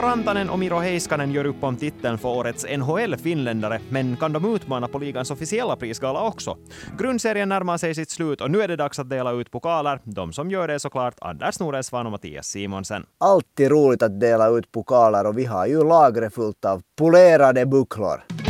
Mikko Rantanen och Miro Heiskanen gör upp om titeln för årets NHL-finländare, men kan de utmana på ligans officiella prisgala också? Grundserien närmar sig sitt slut och nu är det dags att dela ut pokaler. De som gör det är såklart Anders Noresvan och Mattias Simonsen. Alltid roligt att dela ut pokaler och vi har ju lagret fullt av polerade bucklor.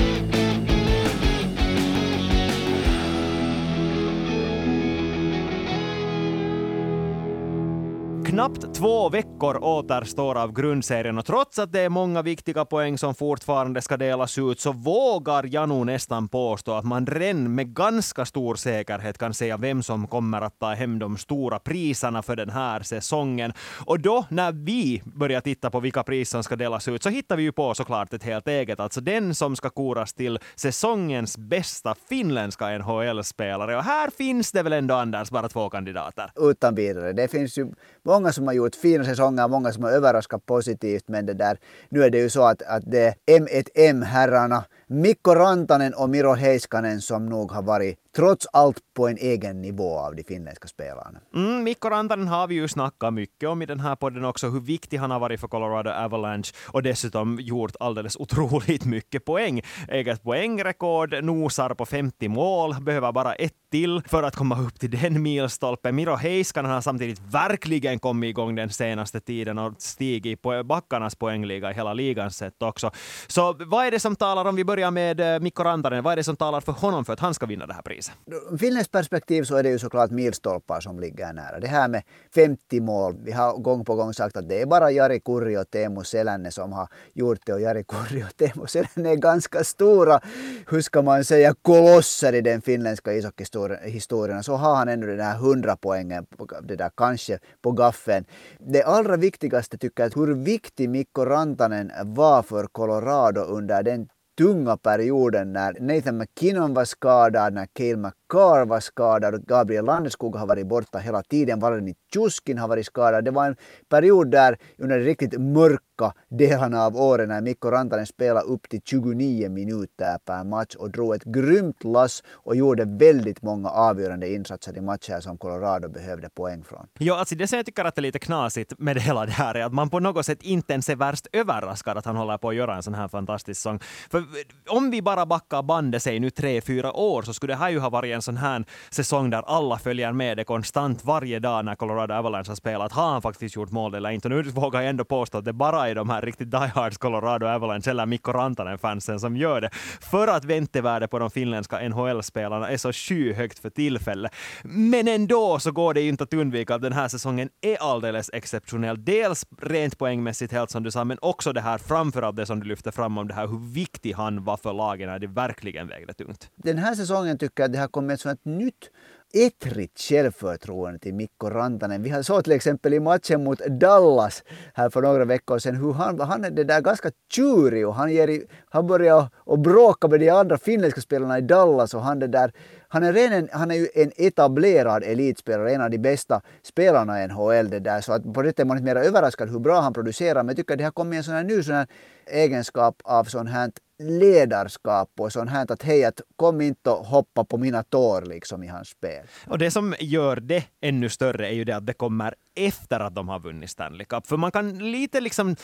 Knappt två veckor återstår av grundserien och trots att det är många viktiga poäng som fortfarande ska delas ut så vågar jag nog nästan påstå att man redan med ganska stor säkerhet kan säga vem som kommer att ta hem de stora priserna för den här säsongen. Och då när vi börjar titta på vilka pris som ska delas ut så hittar vi ju på såklart ett helt eget, alltså den som ska koras till säsongens bästa finländska NHL-spelare. Och här finns det väl ändå Anders bara två kandidater? Utan vidare. Det finns ju många Många som har gjort fina säsonger, många som har överraskat positivt, men det där, nu är det ju så att, att det är M1M-herrarna Mikko Rantanen och Miro Heiskanen som nog har varit trots allt på en egen nivå av de finländska spelarna. Mm, Mikko Rantanen har vi ju snackat mycket om i den här podden också, hur viktig han har varit för Colorado Avalanche och dessutom gjort alldeles otroligt mycket poäng. Eget poängrekord, nosar på 50 mål, behöver bara ett till för att komma upp till den milstolpen. Miro Heiskanen har samtidigt verkligen kommit igång den senaste tiden och stigit på backarnas poängliga i hela ligan sett också. Så vad är det som talar, om vi börjar med eh, Mikko Rantanen, vad är det som talar för honom för att han ska vinna det här priset? Ur Finländskt perspektiv så är det ju såklart milstolpar som ligger nära. Det här med 50 mål, vi har gång på gång sagt att det är bara Jari Kurri och Teemu Selänne som har gjort det och Jari Kurri och Teemu Selänne är ganska stora, hur ska man säga, kolosser i den finländska ishockeyhistorien. Så har han ännu den här 100 poängen, det där kanske på gaffeln. Det allra viktigaste tycker jag är hur viktig Mikko Rantanen var för Colorado under den tunga perioden när Nathan McKinnon var skadad, när Cale McCarr var skadad och Gabriel Landeskog har varit borta hela tiden. Valentin Tjuskin har varit skadad. Det var en period där under de riktigt mörka delarna av året när Mikko Rantanen spelade upp till 29 minuter per match och drog ett grymt lass och gjorde väldigt många avgörande insatser i matcher som Colorado behövde poäng från. Ja, alltså det som jag tycker att är lite knasigt med det hela det här är att man på något sätt inte ens är värst överraskad att han håller på att göra en sån här fantastisk sång. För om vi bara backar bandet sig nu tre, fyra år så skulle det här ju ha varit en en sån här säsong där alla följer med det konstant varje dag när Colorado Avalanche har spelat. Har han faktiskt gjort mål eller inte? Och nu vågar jag ändå påstå att det bara är de här riktigt diehards Colorado Avalanche eller Mikko Rantanen-fansen som gör det. För att väntevärdet på de finländska NHL-spelarna är så skyhögt för tillfället. Men ändå så går det inte att undvika att den här säsongen är alldeles exceptionell. Dels rent poängmässigt helt som du sa, men också det här framförallt det som du lyfter fram om det här hur viktig han var för lagen när det verkligen vägde tungt. Den här säsongen tycker jag att det har kommit med ett nytt ettrigt självförtroende till Mikko Rantanen. Vi såg till exempel i matchen mot Dallas här för några veckor sedan hur han, han är det där ganska tjurig och han, ger, han börjar och bråka med de andra finländska spelarna i Dallas och han det där han är, redan, han är ju en etablerad elitspelare, en av de bästa spelarna i NHL. Det där, så att på det sättet är man inte mer överraskad hur bra han producerar. Men jag tycker att det har kommit en sån här ny sån här egenskap av sån här ledarskap och sånt här att hej, att kom inte och hoppa på mina tår liksom i hans spel. Och det som gör det ännu större är ju det att det kommer efter att de har vunnit Stanley Cup. För man kan lite liksom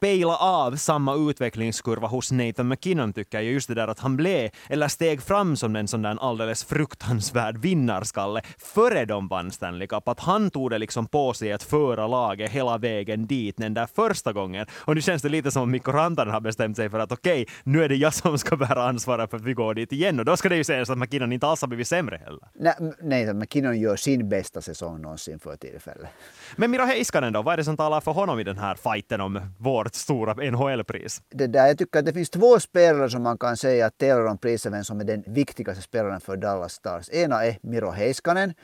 pejla av samma utvecklingskurva hos Nathan McKinnon tycker jag. Just det där att han blev, eller steg fram som en sån där alldeles fruktansvärd vinnarskalle före de vann Stanley Cup. Att han tog det liksom på sig att föra laget hela vägen dit den där första gången. Och nu känns det lite som att Mikko Rantanen har bestämt sig för att okej, okay, nu är det jag som ska bära ansvaret för att vi går dit igen. Och då ska det ju sägas att McKinnon inte alls har blivit sämre heller. Nej, nej McKinnon gör sin bästa säsong någonsin för tillfället. Men Miro Heiskanen då, vad är det som talar för honom i den här fighten om vårt stora NHL-pris? Det där, jag tycker att det finns två spelare som man kan säga tävlar om priset vem som är den viktigaste spelaren för Dallas Stars. Ena är Miro Heiskanen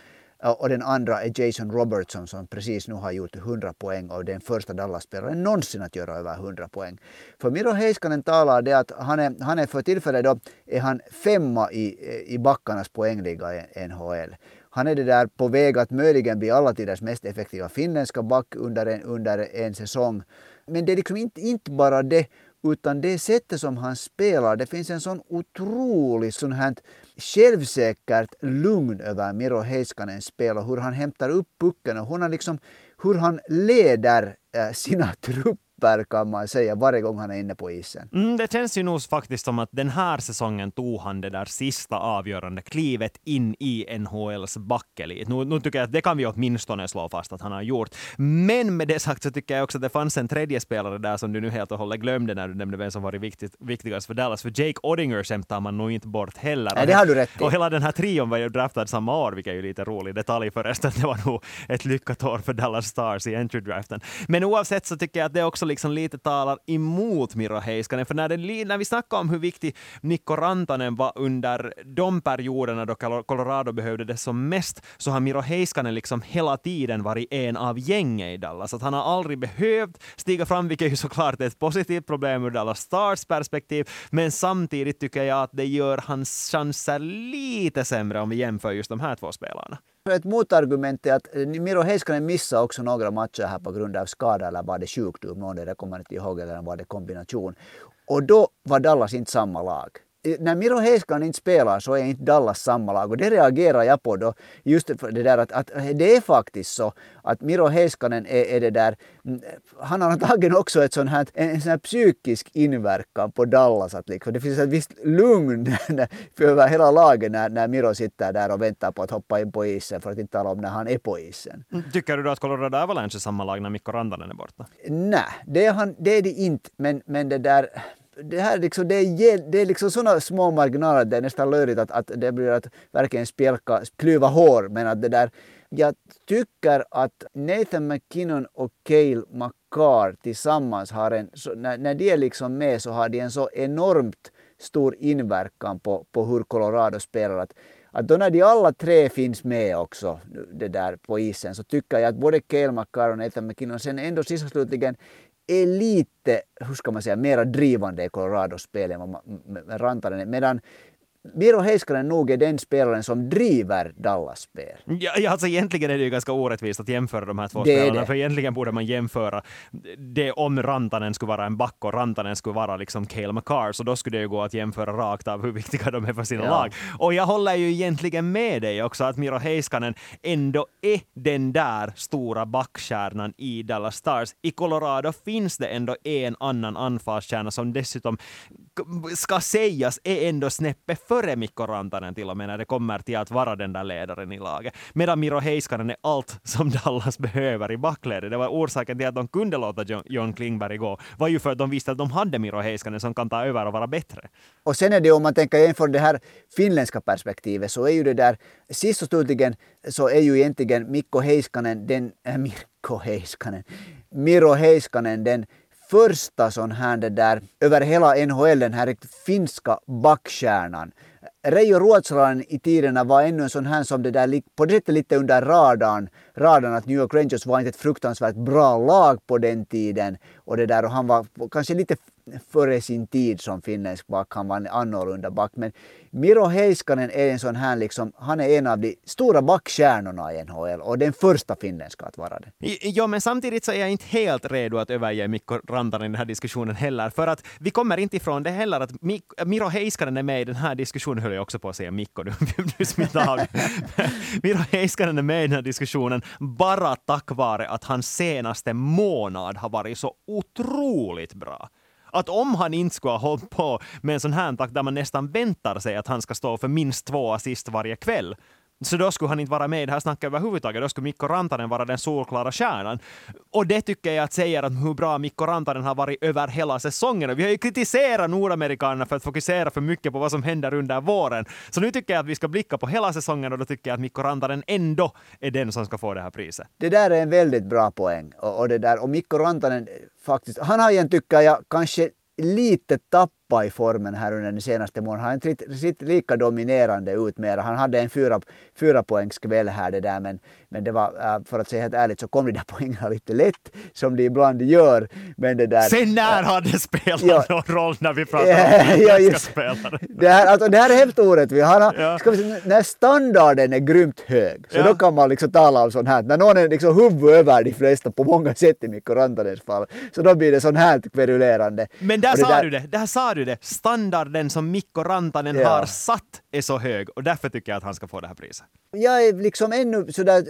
eh, och den andra är Jason Robertson som precis nu har gjort 100 poäng och den första Dallas-spelaren någonsin att göra över 100 poäng. För Miro Heiskanen talar det att han är, han är för tillfället då är han femma i, eh, i backarnas poängliga i NHL. Han är det där på väg att möjligen bli alla tiders mest effektiva finländska back under en, under en säsong. Men det är liksom inte, inte bara det, utan det sättet som han spelar. Det finns en sån otrolig sån här självsäkert lugn över Miro Heiskanens spel och hur han hämtar upp pucken och hur han, liksom, hur han leder eh, sina trupper super kan man säga varje gång han är inne på isen. Mm, det känns ju nog faktiskt som att den här säsongen tog han det där sista avgörande klivet in i NHLs backelit. Nu, nu tycker jag att det kan vi åtminstone slå fast att han har gjort. Men med det sagt så tycker jag också att det fanns en tredje spelare där som du nu helt och hållet glömde när du nämnde vem som varit viktigt, viktigast för Dallas. För Jake Oddinger skämtar man nog inte bort heller. Nej, det har du rätt i. Och hela den här trion var ju draftad samma år, vilket är ju lite rolig detalj förresten. Det var nog ett lyckat år för Dallas Stars i entry-draften. Men oavsett så tycker jag att det också liksom lite talar emot Miro Heiskanen. För när, det, när vi snackar om hur viktig Mikko Rantanen var under de perioderna då Colorado behövde det som mest, så har Miro Heiskanen liksom hela tiden varit en av gänget i Dallas. Att han har aldrig behövt stiga fram, vilket ju såklart är ett positivt problem ur Dallas Stars perspektiv. Men samtidigt tycker jag att det gör hans chanser lite sämre om vi jämför just de här två spelarna. Ett motargument är att eh, Miro Heiskanen missade också några matcher här på grund av skada eller var det sjukdom, någon det kommer inte ihåg, eller var det kombination. Och då var Dallas inte samma lag när Miro Heiskanen inte spelar så är inte Dallas samma lag och det reagerar jag på då. Just det där att, att det är faktiskt så att Miro Heiskanen är, är det där, mm, han har antagligen också ett sån här, en sån här psykisk inverkan på Dallas. Att liksom, det finns ett visst lugn över hela laget när, när Miro sitter där och väntar på att hoppa in på isen för att inte tala om när han är på isen. Mm, tycker du då att Colorado Avalanche är samma lag när Mikko Rantanen är borta? Nej, det är, han, det är det inte, men, men det där det här liksom, det är, det är liksom sådana små marginaler det är nästan löjligt att, att det blir att verkligen spjälka, klyva hår. Men att det där, jag tycker att Nathan McKinnon och Cale McCarr tillsammans har en, så, när, när de är liksom med så har de en så enormt stor inverkan på, på hur Colorado spelar. Att, att då när de alla tre finns med också det där på isen så tycker jag att både Cale McCarr och Nathan McKinnon sen ändå sist och slutligen är lite, hur ska man säga, mera drivande i Colorado-spel än vad Rantanen Medan Miro Heiskanen nog är den spelaren som driver Dallas spel. Ja, alltså egentligen är det ju ganska orättvist att jämföra de här två det spelarna, för egentligen borde man jämföra det om Rantanen skulle vara en back och Rantanen skulle vara liksom Cale McCarr, så då skulle det ju gå att jämföra rakt av hur viktiga de är för sina ja. lag. Och jag håller ju egentligen med dig också att Miro Heiskanen ändå är den där stora backstjärnan i Dallas Stars. I Colorado finns det ändå en annan anfallsstjärna som dessutom ska sägas är ändå snäppet före Mikko Rantanen till och med när det kommer till att vara den där ledaren i laget. Medan Miro Heiskanen är allt som Dallas behöver i backledet. Det var orsaken till att de kunde låta John Klingberg gå, var ju för att de visste att de hade Miro Heiskanen som kan ta över och vara bättre. Och sen är det om man tänker jämför det här finländska perspektivet så är ju det där, sist och slutligen så är ju egentligen Mikko Heiskanen den, äh, Mikko Heiskanen, Miro Heiskanen den första sån här det där över hela NHL, den här finska backstjärnan. Reijo Ruotsalainen i tiderna var ännu en sån här som det där på det sättet lite under radarn. Radarn att New York Rangers var inte ett fruktansvärt bra lag på den tiden. Och det där och han var kanske lite före sin tid som finländsk back. Han var en annorlunda back. Men Miro Heiskanen är en sån här, liksom, han är en av de stora backstjärnorna i NHL och den första finländska att vara det. Jo, men samtidigt så är jag inte helt redo att överge Mikko Rantanen i den här diskussionen heller. För att vi kommer inte ifrån det heller att Mik Miro Heiskanen är med i den här diskussionen, höll jag också på att säga Mikko, nu, du av. Miro Heiskanen är med i den här diskussionen bara tack vare att hans senaste månad har varit så otroligt bra att om han inte skulle ha hållit på med en sån här takt där man nästan väntar sig att han ska stå för minst två assist varje kväll, så då skulle han inte vara med i det här snacket överhuvudtaget. Då skulle Mikko Rantanen vara den solklara stjärnan. Och det tycker jag att säger att hur bra Mikko Rantanen har varit över hela säsongen. vi har ju kritiserat nordamerikanerna för att fokusera för mycket på vad som händer under våren. Så nu tycker jag att vi ska blicka på hela säsongen och då tycker jag att Mikko Rantanen ändå är den som ska få det här priset. Det där är en väldigt bra poäng. Och, och det där, och Mikko Rantanen eh, faktiskt, han har igen tycker jag kanske lite tappat i formen här under den senaste månaden. Han har inte sett lika dominerande ut mera. Han hade en fyra, fyra poängs kväll här det där men, men det var, äh, för att säga helt ärligt så kom de där poängen lite lätt som de ibland gör. Men det där... Sen när äh, har det spelat ja, någon roll när vi pratar om ja, just, spelare? Det här, alltså, det här är helt orättvist. Han har, ja. ska vi när standarden är grymt hög så ja. då kan man liksom tala om sånt här. När någon är liksom huvud över de flesta på många sätt i Mikko Rantanens fall så då blir det sånt här kverulerande. Men där sa där... du det. Där sa du det? Standarden som Mikko Rantanen Ja. har satt är så hög och därför tycker jag att han ska få det här priset. jag är liksom ännu sådär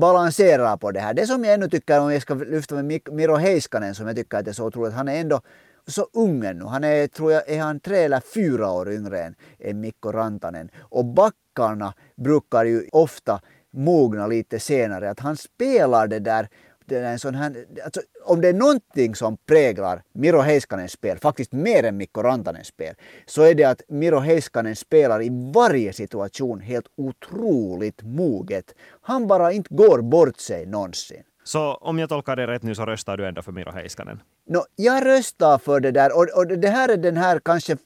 balanserar på det här. Det som jag ännu tycker om jag ska lyfta med Mik- Miro Heiskanen som jag tycker att är så otroligt. Han är ändå så ung ännu. Han är, tror jag, är han tre eller fyra år yngre än, än Mikko Rantanen. Och backarna brukar ju ofta mogna lite senare. Att han spelar det där det är en sån här, alltså, om det är någonting som präglar Miro Heiskanens spel, faktiskt mer än Mikko Rantanens spel, så är det att Miro Heiskanen spelar i varje situation helt otroligt moget. Han bara inte går bort sig någonsin. Så om jag tolkar det rätt nu så röstar du ändå för Miro Heiskanen. No, jag röstar för det där och, och det här är den här kanske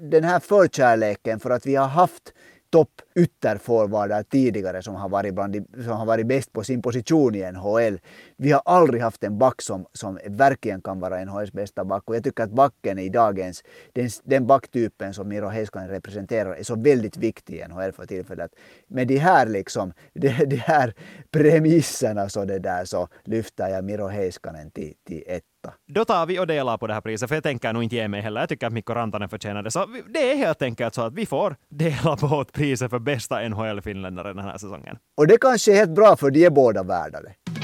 den här förkärleken för att vi har haft topp ytterforwardar tidigare som har, varit bland de, som har varit bäst på sin position i NHL. Vi har aldrig haft en back som, som verkligen kan vara NHLs bästa back och jag tycker att backen i dagens, den, den backtypen som Miro Heiskanen representerar är så väldigt viktig i NHL för tillfället. Med de här liksom, de, de här premisserna så det där så lyfter jag Miro Heiskanen till, till detta. Då tar vi och delar på det här priset, för jag tänker nog inte ge mig heller. Jag tycker att Mikko Rantanen förtjänar det. Så det är helt enkelt så att vi får dela på priset för bästa NHL-finländare den här säsongen. Och det kanske är helt bra för de är båda värda det.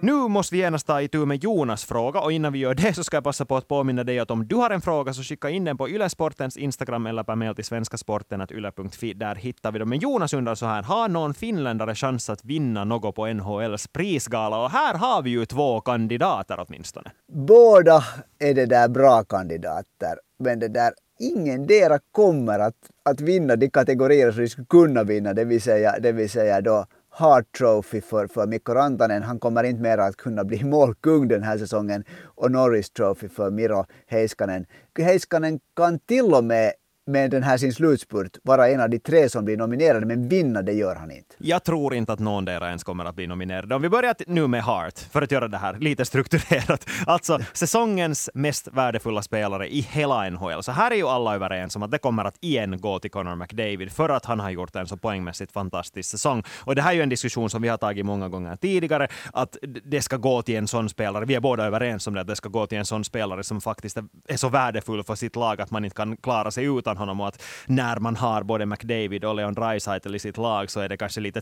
Nu måste vi genast ta itu med Jonas fråga och innan vi gör det så ska jag passa på att påminna dig att om du har en fråga så skicka in den på Ylesportens Instagram eller per mail till svenskasporten.yle.fi. Där hittar vi dem. Men Jonas undrar så här, har någon finländare chans att vinna något på NHLs prisgala? Och här har vi ju två kandidater åtminstone. Båda är det där bra kandidater, men det där ingen dera kommer att, att vinna de kategorier som de skulle kunna vinna, det vill säga, det vill säga då Hart Trophy för, för Mikko Rantanen. Han kommer inte mer att kunna bli målkung den här säsongen. Och Norris Trophy för Miro Heiskanen. Heiskanen kan till och med med den här sin slutspurt vara en av de tre som blir nominerade, men vinna det gör han inte. Jag tror inte att någon där ens kommer att bli nominerad. Om vi börjar nu med Hart, för att göra det här lite strukturerat. Alltså säsongens mest värdefulla spelare i hela NHL. Så här är ju alla överens om att det kommer att igen gå till Connor McDavid för att han har gjort en så poängmässigt fantastisk säsong. Och det här är ju en diskussion som vi har tagit många gånger tidigare, att det ska gå till en sån spelare. Vi är båda överens om det, att det ska gå till en sån spelare som faktiskt är så värdefull för sitt lag att man inte kan klara sig utan honom och att när man har både McDavid och Leon Draisaitl i sitt lag så är det kanske lite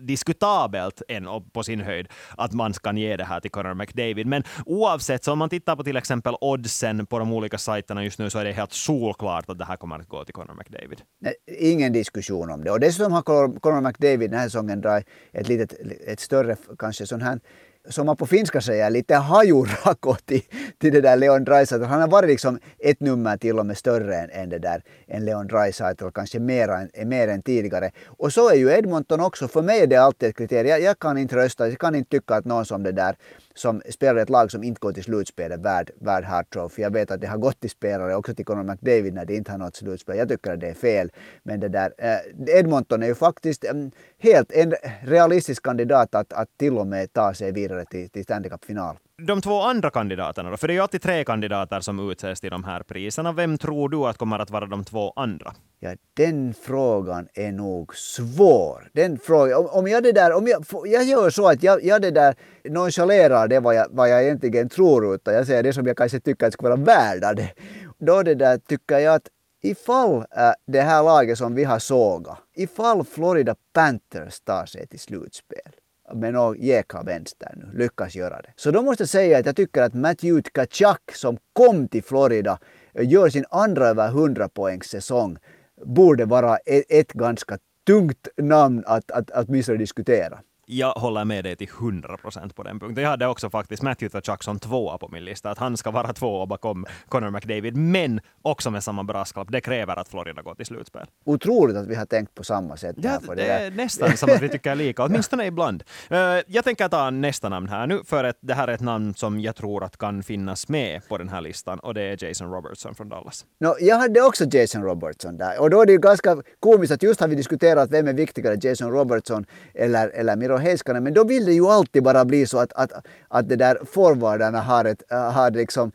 diskutabelt än på sin höjd att man kan ge det här till Connor McDavid. Men oavsett, så om man tittar på till exempel oddsen på de olika sajterna just nu så är det helt solklart att det här kommer att gå till Connor McDavid. Nej, Ingen diskussion om det. Och dessutom har Conor McDavid den här säsongen dragit ett, litet, ett större, kanske sån här som man på finska säger, lite hajurako till, till det där Leon Draisaitl. Han har varit liksom ett nummer till och med större än, än det där, än Leon Draisaitl, kanske mer än, mer än tidigare. Och så är ju Edmonton också. För mig är det alltid ett kriterium. Jag, jag kan inte rösta, jag kan inte tycka att någon som det där som spelar i ett lag som inte går till slutspelet värd, värd Hart Trophy. Jag vet att det har gått till spelare, också till Conor McDavid när de inte har nått slutspel. Jag tycker att det är fel. Men det där, eh, Edmonton är ju faktiskt eh, helt en realistisk kandidat att, att till och med ta sig vidare till, till Stanley Cup-final. De två andra kandidaterna då, för det är ju alltid tre kandidater som utses till de här priserna. Vem tror du att kommer att vara de två andra? Ja, den frågan är nog svår. Den frågan, om, om jag det där, om jag, jag gör så att jag, jag det där nonchalerar det vad jag, vad jag egentligen tror utan jag säger det som jag kanske tycker att ska vara värda det. Då det där tycker jag att ifall äh, det här laget som vi har sågat, ifall Florida Panthers tar sig till slutspel med någon jäkla vänster nu, lyckas göra det. Så då måste jag säga att jag tycker att Matthew Kachak som kom till Florida eh, gör sin andra över 100 poängs säsong borde vara ett, ett ganska tungt namn att, att, att åtminstone diskutera. Jag håller med dig till 100 procent på den punkten. Jag hade också faktiskt Matthew Tkachuk som tvåa på min lista. Att han ska vara tvåa bakom Connor McDavid, men också med samma brasklapp. Det kräver att Florida går till slutspel. Otroligt att vi har tänkt på samma sätt. Ja, här det är nästan som att vi tycker lika, åtminstone ibland. Eh, Jag tänker ta nästa namn här nu, för att det här är ett namn som jag tror att kan finnas med på den här listan och det är Jason Robertson från Dallas. No, jag hade också Jason Robertson där och då är det ju ganska komiskt att just har vi diskuterat vem är viktigare, Jason Robertson eller, eller Miro Heiskanen, men då vill det ju alltid bara bli så att, att, att det där forwardarna har, ett, äh, har liksom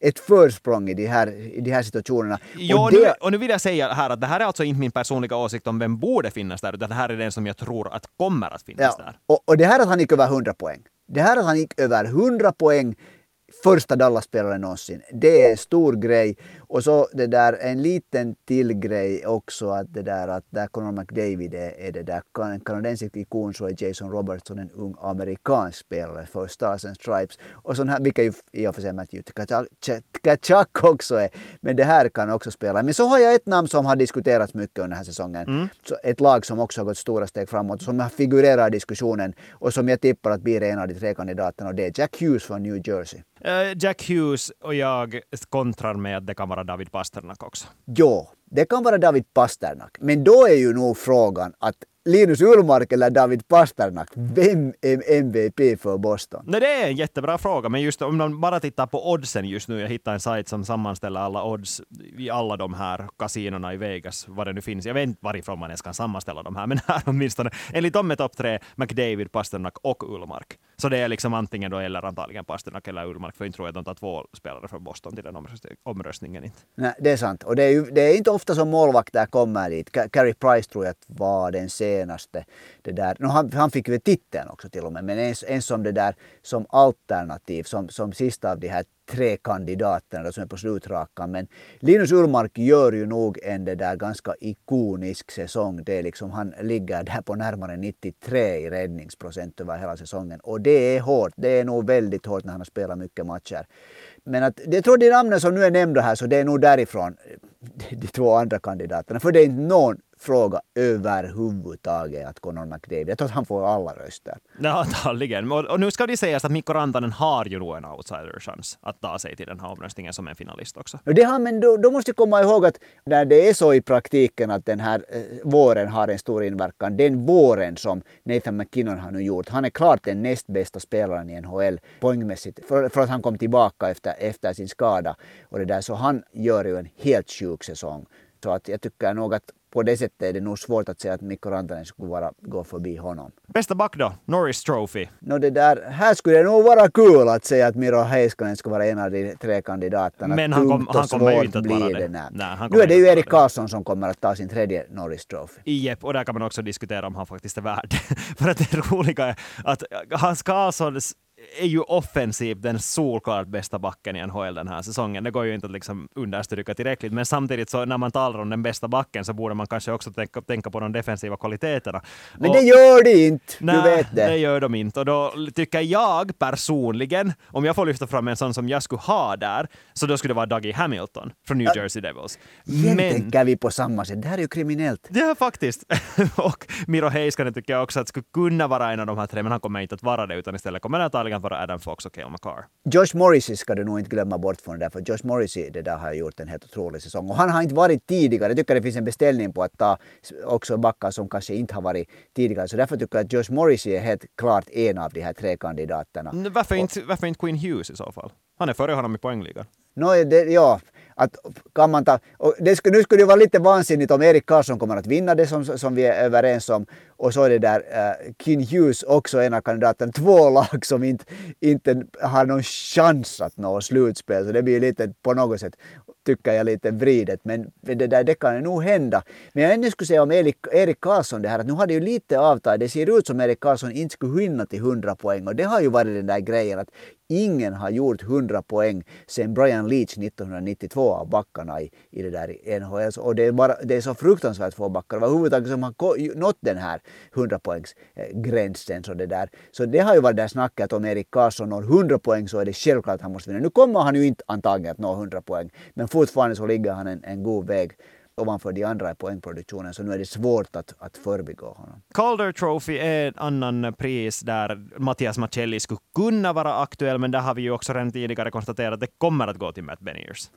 ett försprång i de här, i de här situationerna. Jo, och, det... det, och nu vill jag säga här att det här är alltså inte min personliga åsikt om vem borde finnas där, utan det här är den som jag tror att kommer att finnas ja, där. och, och det här att han gick över 100 poäng. Det här att han gick över 100 poäng första Dallas-spelaren någonsin. Det är en stor grej. Och så det där en liten till grej också att det där att där Conor McDavid är, är det där en kanadensisk ikon så är Jason Robertson en ung amerikansk spelare för Stars and Stripes. Och sån här, vilka ju i och för sig Matthew Tkachuk också är. Men det här kan också spela. Men så har jag ett namn som har diskuterats mycket under den här säsongen. Mm. Ett lag som också har gått stora steg framåt. Som har figurerat i diskussionen och som jag tippar att blir en av de tre kandidaterna och det är Jack Hughes från New Jersey. Uh, Jack Hughes och jag kontrar med att det kan vara David Pasternak också. Jo, det kan vara David Pasternak. Men då är ju nog frågan att Linus Ullmark eller David Pasternak, vem är MVP för Boston? Nej, det är en jättebra fråga, men just om man bara tittar på oddsen just nu, jag hittade en sajt som sammanställer alla odds i alla de här kasinorna i Vegas, vad det nu finns. Jag vet inte varifrån man ens kan sammanställa de här, men här åtminstone. Enligt dem är topp tre McDavid, Pasternak och Ullmark. Så det är liksom antingen då eller antagligen Pasternak eller Ullmark, för inte tror jag att de tar två spelare från Boston till den omröstningen. Inte. Nej, det är sant. Och det är, ju, det är inte ofta som målvakter kommer dit. Carey Price tror jag var den senaste. Det där. No, han, han fick ju titeln också till och med, men en, en som det där som alternativ, som, som sista av de här tre kandidaterna som är på slutrakan. Men Linus Ullmark gör ju nog en det där ganska ikonisk säsong. Det är liksom, han ligger där på närmare 93 i räddningsprocent över hela säsongen. Och det är hårt. Det är nog väldigt hårt när han har spelat mycket matcher. Men att, jag tror de namnen som nu är nämnda här så det är nog därifrån de två andra kandidaterna. För det är inte någon fråga överhuvudtaget att Conor McDavid. Jag tror att han får alla röster. Ja, antagligen. Och, och nu ska det sägas att Mikko Rantanen har ju nog en outsider-chans att ta sig till den här omröstningen som en finalist också. Det har, men då, då måste du komma ihåg att när det är så i praktiken att den här eh, våren har en stor inverkan, den våren som Nathan McKinnon har nu gjort, han är klart den näst bästa spelaren i NHL poängmässigt för, för att han kom tillbaka efter, efter sin skada. Och det där, så han gör ju en helt sjuk säsong. Så att jag tycker nog att på det sättet är det nog svårt att säga att Mikko Rantanen skulle vara, gå förbi honom. Bästa back då? Norris Trophy? No, det där, här skulle det nog vara kul att säga att Miro Heiskanen skulle vara en av de tre kandidaterna. Men han, kom, han kommer ju inte att vara det. det Nej, nu är det ju Erik Karlsson som kommer att ta sin tredje Norris Trophy. Jep, och där kan man också diskutera om han faktiskt är värd. För att det roliga är att Hans Karlssons är ju offensivt den solklart bästa backen i NHL den här säsongen. Det går ju inte att liksom understryka tillräckligt, men samtidigt så när man talar om den bästa backen så borde man kanske också tänka, tänka på de defensiva kvaliteterna. Men och, det gör det inte, nej, du vet det. det gör de inte. Och då tycker jag personligen, om jag får lyfta fram en sån som jag skulle ha där, så då skulle det vara Dougie Hamilton från New Jersey Devils. Igen men, tänker vi på samma sätt. Det här är ju kriminellt. Ja, faktiskt. och Miro Heiskanen tycker jag också att skulle kunna vara en av de här tre, men han kommer inte att vara det, utan istället kommer det antagligen vara Adam Fox och Cale McCarr. Josh Morrissey ska du nog inte glömma bort från det där, för Josh Morrissey det där har gjort en helt otrolig säsong. Och han har inte varit tidigare. Jag tycker det finns en beställning på att ta också backar som kanske inte har varit tidigare. Så därför tycker jag att Josh Morrissey är helt klart en av de här tre kandidaterna. Varför, och, inte, varför inte Quinn Hughes i så fall? Han är före honom i poängligan. No, det, ja, att kan man ta, och det skulle, nu skulle det vara lite vansinnigt om Erik Karlsson kommer att vinna det som, som vi är överens om. Och så är det där eh, uh, Kin Hughes också en av kandidaterna. Två lag som inte, inte har någon chans att nå slutspel. Så det blir lite på något sätt tycker jag lite vridet. Men det, där, det kan nog hända. Men jag ändå skulle säga om Erik, Erik Karlsson det här att nu har det ju lite avtagit. Det ser ut som Erik Karlsson inte skulle hinna till 100 poäng och det har ju varit den där grejen att ingen har gjort 100 poäng sen Brian Leach 1992 av backarna i, i det där NHL. Och det är, bara, det är så fruktansvärt få backar överhuvudtaget som har nått den här 100 poängs eh, gränsen. Så det, där. så det har ju varit det där snacket om Erik Karlsson når 100 poäng så är det självklart att han måste vinna. Nu kommer han ju inte antagligen att nå 100 poäng men fortfarande så ligger han en, en god väg ovanför de andra i poängproduktionen, så nu är det svårt att, att förbigå honom. Calder Trophy är en annan pris där Mattias Macelli skulle kunna vara aktuell, men där har vi ju också redan tidigare konstaterat att det kommer att gå till Matt Beniers.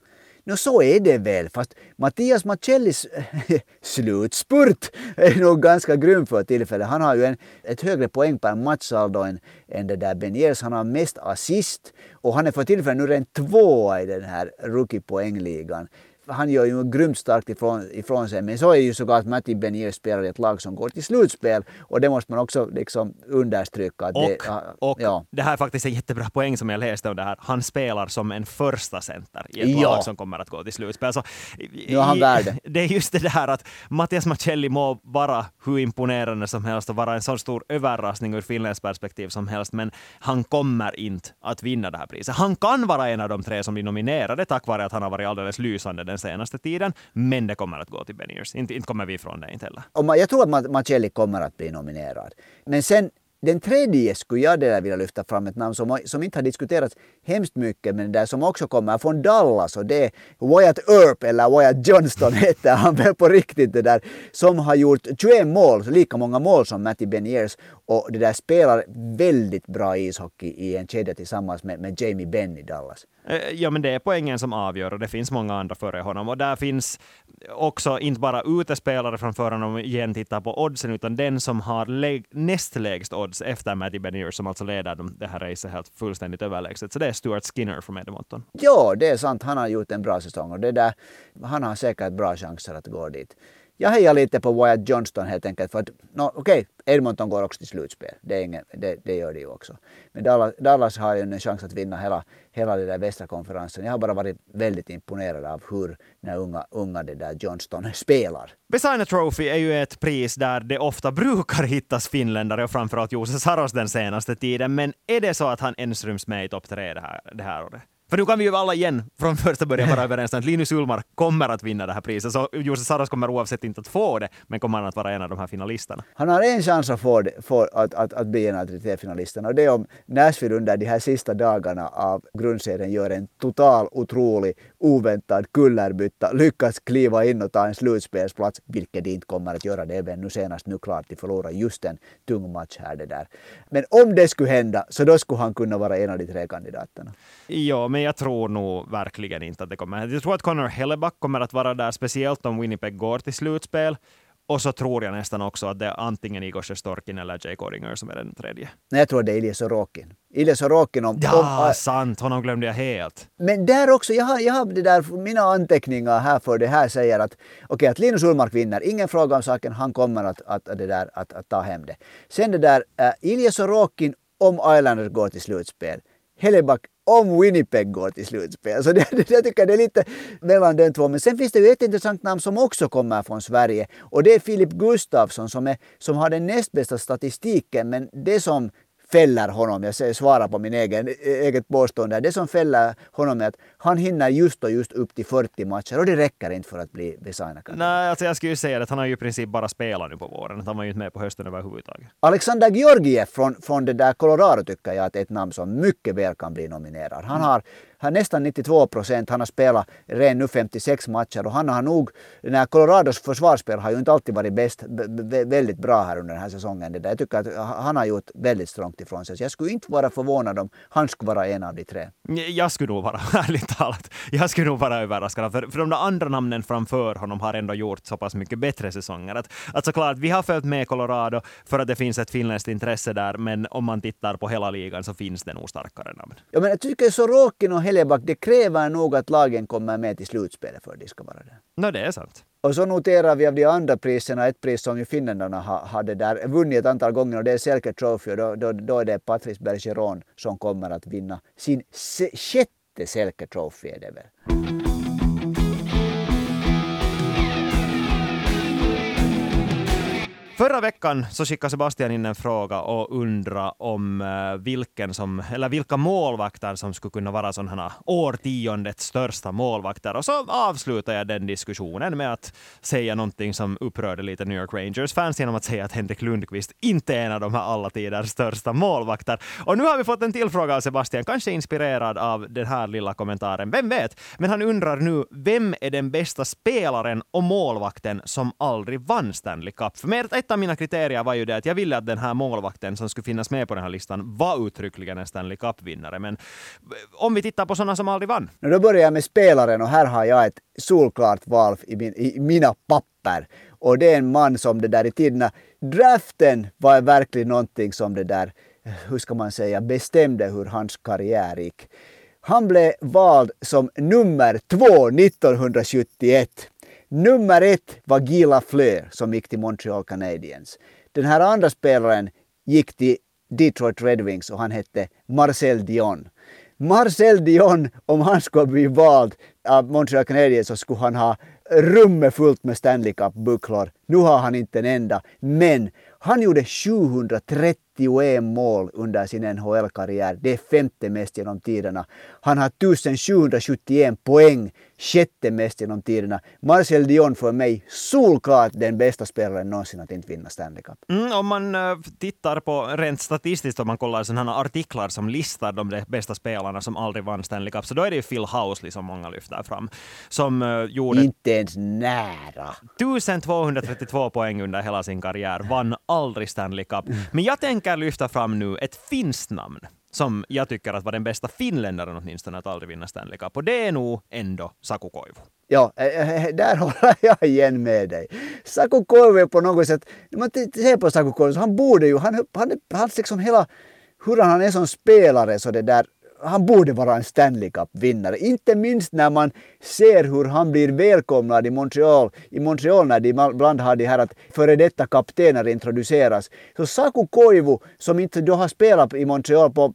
Nå så är det väl, fast Mattias Macellis slutspurt är nog ganska grym för tillfället. Han har ju en, ett högre poäng per matchsaldo än, än det där Beniers. Han har mest assist och han är för tillfället nu redan tvåa i den här rookie-poängligan han gör ju grymt starkt ifrån, ifrån sig. Men så är ju såklart Matti Benier spelar i ett lag som går till slutspel och det måste man också liksom understryka. och, det, och ja. det här är faktiskt en jättebra poäng som jag läste om det här. Han spelar som en första center i ett ja. lag som kommer att gå till slutspel. Så, nu är han värd det. Är just det där att Mattias Macelli må vara hur imponerande som helst och vara en så stor överraskning ur finländskt perspektiv som helst, men han kommer inte att vinna det här priset. Han kan vara en av de tre som blir nominerade tack vare att han har varit alldeles lysande den senaste tiden, men det kommer att gå till Beniers. Inte, inte kommer vi ifrån det inte heller. Och jag tror att Macelli kommer att bli nominerad. Men sen den tredje skulle jag där vilja lyfta fram ett namn som, som inte har diskuterats hemskt mycket men där som också kommer från Dallas och det är Wyatt Earp eller Wyatt Johnston heter han väl på riktigt det där som har gjort 21 mål, lika många mål som Matty Beniers och det där spelar väldigt bra ishockey i en kedja tillsammans med, med Jamie Benn i Dallas. Eh, ja, men det är poängen som avgör och det finns många andra före honom. Och där finns också inte bara utespelare framför honom igen tittar på oddsen, utan den som har näst lägst odds efter Matty Benier, som alltså leder det här racet helt fullständigt överlägset. Så det är Stuart Skinner från Edmonton. Ja, det är sant. Han har gjort en bra säsong och det där, han har säkert bra chanser att gå dit jag hejar lite på Wyatt Johnston helt enkelt. För att, no, okej, okay, Edmonton går också till slutspel. Det, är ingen, det, det gör det ju också. Men Dallas, Dallas har ju en chans att vinna hela, hela den där västra konferensen. Jag har bara varit väldigt imponerad av hur den unga, unga det där Johnston spelar. Besigner Trophy är ju ett pris där det ofta brukar hittas finländare och framförallt Jose Saros den senaste tiden. Men är det så att han ens ryms med i topp tre det här, det här året? För nu kan vi ju alla igen från första början vara överens om att Linus Ullmark kommer att vinna det här priset. Så Jose Saros kommer oavsett inte att få det, men kommer han att vara en av de här finalisterna. Han har en chans att, få det, få, att, att, att bli en av de tre finalisterna och det är om Nashville under de här sista dagarna av grundserien gör en total, otrolig, oväntad kullerbytta, lyckas kliva in och ta en slutspelsplats, vilket de inte kommer att göra. Det är väl nu senast nu klart de förlorar just en tung match här det där. Men om det skulle hända så då skulle han kunna vara en av de tre kandidaterna. Ja, men jag tror nog verkligen inte att det kommer. Jag tror att Connor Helleback kommer att vara där, speciellt om Winnipeg går till slutspel. Och så tror jag nästan också att det är antingen Igor Sjestörkin eller Jake Odinger som är den tredje. Nej, jag tror det är Ilja Sorokin. Ilja Sorokin om... Ja, om, sant! Honom glömde jag helt. Men där också, jag har, jag har det där, mina anteckningar här för det här säger att okej, okay, att Linus Ullmark vinner, ingen fråga om saken, han kommer att, att, det där, att, att ta hem det. Sen det där, uh, Ilja Sorokin om Islanders går till slutspel. Helleback om Winnipeg går till slutspel. Så det, det, jag tycker det är lite mellan de två. Men sen finns det ju ett intressant namn som också kommer från Sverige. Och det är Filip Gustafsson som, är, som har den näst bästa statistiken. Men det som fäller honom, jag svarar på min egen, eget påstående, det som fäller honom är att han hinner just och just upp till 40 matcher och det räcker inte för att bli designad. Nej, alltså jag skulle ju säga att han har ju i princip bara spelat nu på våren, han var ju inte med på hösten överhuvudtaget. Alexander Georgiev från, från det där Colorado tycker jag att är ett namn som mycket väl kan bli nominerad. Han har har nästan 92 procent. Han har spelat redan nu 56 matcher och han har nog, när Colorados försvarsspel har ju inte alltid varit bäst, väldigt bra här under den här säsongen. Det där. Jag tycker att han har gjort väldigt strångt ifrån sig. Så jag skulle inte vara förvånad om han skulle vara en av de tre. Jag skulle nog vara, ärligt talat, jag skulle nog vara överraskad. För, för de där andra namnen framför honom har ändå gjort så pass mycket bättre säsonger. Att, att såklart, vi har följt med Colorado för att det finns ett finländskt intresse där, men om man tittar på hela ligan så finns det nog starkare namn. Ja, men jag tycker Sorokin och Helleback, det kräver nog att lagen kommer med till slutspelet för att de ska vara där. No, det är sant. Och så noterar vi av de andra priserna ett pris som ju finländarna har, har där, vunnit ett antal gånger och det är Selke Trophy och då, då, då är det Patrice Bergeron som kommer att vinna sin sjätte Selke Trophy är det väl. Förra veckan så skickade Sebastian in en fråga och undrade om eh, vilken som, eller vilka målvakter som skulle kunna vara sådana årtiondets största målvakter. Och så avslutade jag den diskussionen med att säga någonting som upprörde lite New York Rangers-fans genom att säga att Henrik Lundqvist inte är en av de här alla tiders största målvakter. Och nu har vi fått en till fråga av Sebastian, kanske inspirerad av den här lilla kommentaren. Vem vet? Men han undrar nu, vem är den bästa spelaren och målvakten som aldrig vann Stanley Cup? För mer ett av mina kriterier var ju det att jag ville att den här målvakten som skulle finnas med på den här listan var uttryckligen en Stanley Cup-vinnare. Men eh, om vi tittar på sådana som aldrig vann. Då börjar jag med spelaren och här har jag ett solklart val i, min, i mina papper. Och det är en man som det där i tiderna, draften var verkligen någonting som det där, hur ska man säga, bestämde hur hans karriär gick. Han blev vald som nummer två 1971. Nummer ett var Gila Fleur som gick till Montreal Canadiens. Den här andra spelaren gick till Detroit Red Wings och han hette Marcel Dion. Marcel Dion, om han skulle bli vald av Montreal Canadiens så skulle han ha rummet fullt med Stanley Cup-bucklor. Nu har han inte en enda, men han gjorde 731 mål under sin NHL-karriär. Det är femte mest genom tiderna. Han har 1771 poäng, sjätte mest genom tiderna. Marcel Dion för mig solklart den bästa spelaren någonsin att inte vinna Stanley Cup. Mm, om man uh, tittar på rent statistiskt, om man kollar sådana artiklar som listar de bästa spelarna som aldrig vann Stanley Cup, så då är det ju Phil Housley som många lyfter fram. Som uh, gjorde... Inte ens nära. 1232 poäng under hela sin karriär, vann aldrig Stanley Cup. Men jag tänker lyfta fram nu ett finskt namn som jag tycker att var den bästa finländaren åtminstone att aldrig vinna Stanley Cup. Och det är nog ändå Saku Koivu. Ja, eh, eh, eh, där håller jag igen med dig. Saku Koivu är på något sätt, när man ser på Saku Koivu så han borde ju, han, han, han liksom hela, hur han är som spelare så det där han borde vara en Stanley Cup-vinnare. Inte minst när man ser hur han blir välkomnad i Montreal, i Montreal när de ibland har det här att före detta kaptener introduceras. Så Saku Koivu, som inte då har spelat i Montreal på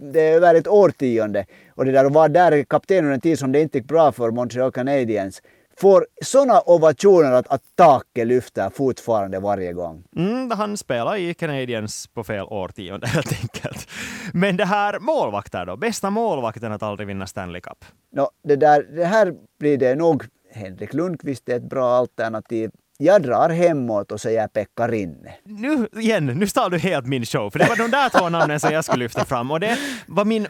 det är över ett årtionde och det där var där kapten under en tid som det inte gick bra för Montreal Canadiens får sådana ovationer att, att taket lyfter fortfarande varje gång. Mm, han spelar i Canadiens på fel årtionde helt enkelt. Men det här målvakter då? Bästa målvakten att aldrig vinna Stanley Cup? No, det, där, det här blir det nog. Henrik Lundqvist är ett bra alternativ. Jag drar hemåt och säger Pekka Rinne. Nu igen, nu stal du helt min show. För det var de där två namnen som jag skulle lyfta fram. Och det var min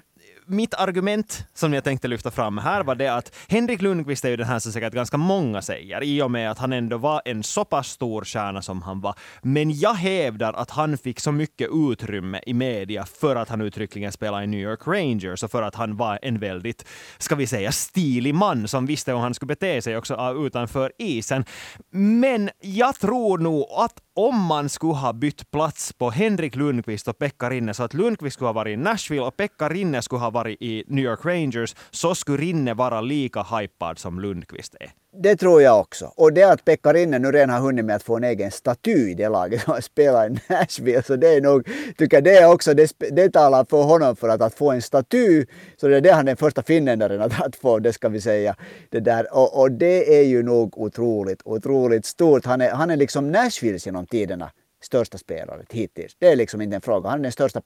mitt argument som jag tänkte lyfta fram här var det att Henrik Lundqvist är ju den här som säkert ganska många säger, i och med att han ändå var en så pass stor stjärna som han var. Men jag hävdar att han fick så mycket utrymme i media för att han uttryckligen spelade i New York Rangers och för att han var en väldigt, ska vi säga, stilig man som visste hur han skulle bete sig också ah, utanför isen. Men jag tror nog att om man skulle ha bytt plats på Henrik Lundqvist och Pekka Rinne så att Lundqvist skulle ha varit i Nashville och Pekka Rinne skulle ha varit i New York Rangers så skulle Rinne vara lika hypad som Lundqvist är. Det tror jag också. Och det att Pekka Rinne nu redan har hunnit med att få en egen staty i det laget som spelar i Nashville, så det är nog, tycker det är också, det, det talar för honom för att, att få en staty, så det är det han är den första finländaren att, att få, det ska vi säga. Det där. Och, och det är ju nog otroligt, otroligt stort. Han är, han är liksom Nashvilles genom tiderna största spelare hittills. Det är liksom inte en fråga. Han är den största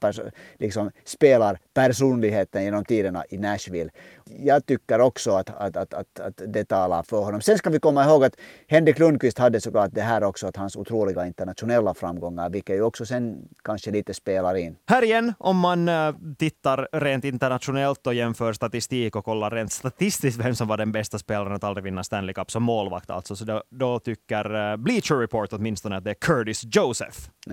liksom, spelarpersonligheten genom tiderna i Nashville. Jag tycker också att, att, att, att, att det talar för honom. Sen ska vi komma ihåg att Henrik Lundqvist hade såklart det här också, att hans otroliga internationella framgångar, vilket ju också sen kanske lite spelar in. Här igen, om man eh, tittar rent internationellt och jämför statistik och kollar rent statistiskt vem som var den bästa spelaren att aldrig vinna Stanley Cup som målvakt alltså, så då, då tycker eh, Bleacher Report åtminstone att det är Curtis Joseph.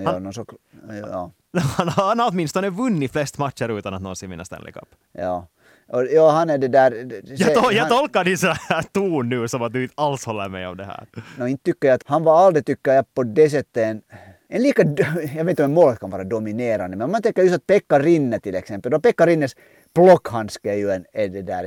Han, ja, så, ja. han, han har åtminstone vunnit flest matcher utan att någonsin vinna Stanley Cup. Ja. Och, ja, han är det där... Jag, to, jag tolkar din ton nu som att du inte alls håller med om det här. No, inte tycker jag att han var aldrig, tycker jag, på det sättet en, en lika... Jag vet inte om en mål kan vara dominerande, men om man tänker just att Pekka Rinne till exempel, då Pekka Rinnes plockhandske är ju en, är det där,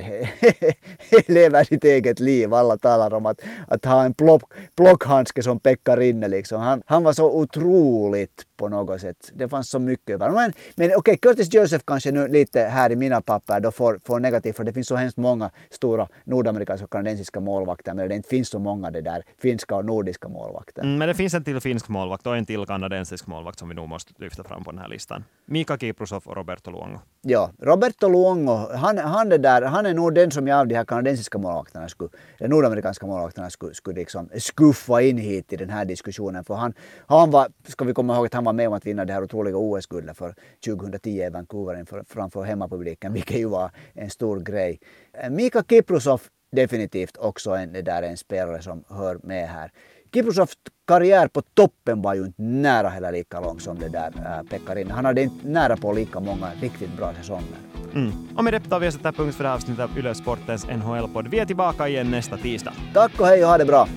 lever sitt eget liv. Alla talar om att, att ha en plock, plockhandske som Pekka Rinne liksom. Han, han var så otroligt på något sätt. Det fanns så mycket. Men, men okej, okay, Curtis Joseph kanske nu lite här i mina papper då får, får negativt för det finns så hemskt många stora nordamerikanska och kanadensiska målvakter men det inte finns så många det där finska och nordiska målvakter. Mm, men det finns en till finsk målvakt och en till kanadensisk målvakt som vi nog måste lyfta fram på den här listan. Mika Kiprusov och Roberto Luongo. Ja, Roberto Luongo, han, han, det där, han är nog den som jag av de här kanadensiska målvakterna, skulle, de nordamerikanska målvakterna skulle, skulle liksom skuffa in hit i den här diskussionen. För han, han var, ska vi komma ihåg att han var med om att vinna det här otroliga OS-guldet för 2010 i Vancouver framför hemmapubliken, vilket ju var en stor grej. Mika Kiprusov definitivt också en, där en spelare som hör med här. Kiprusovs karriär på toppen var ju inte nära heller lika lång som det där äh, Pekka Rinne. Han hade inte nära på lika många riktigt bra säsonger. Mm. Och med det tar vi sätter punkt för det här avsnittet av Yle Sportens NHL-podd. Vi är tillbaka igen nästa tisdag. Tack och hej och ha det bra!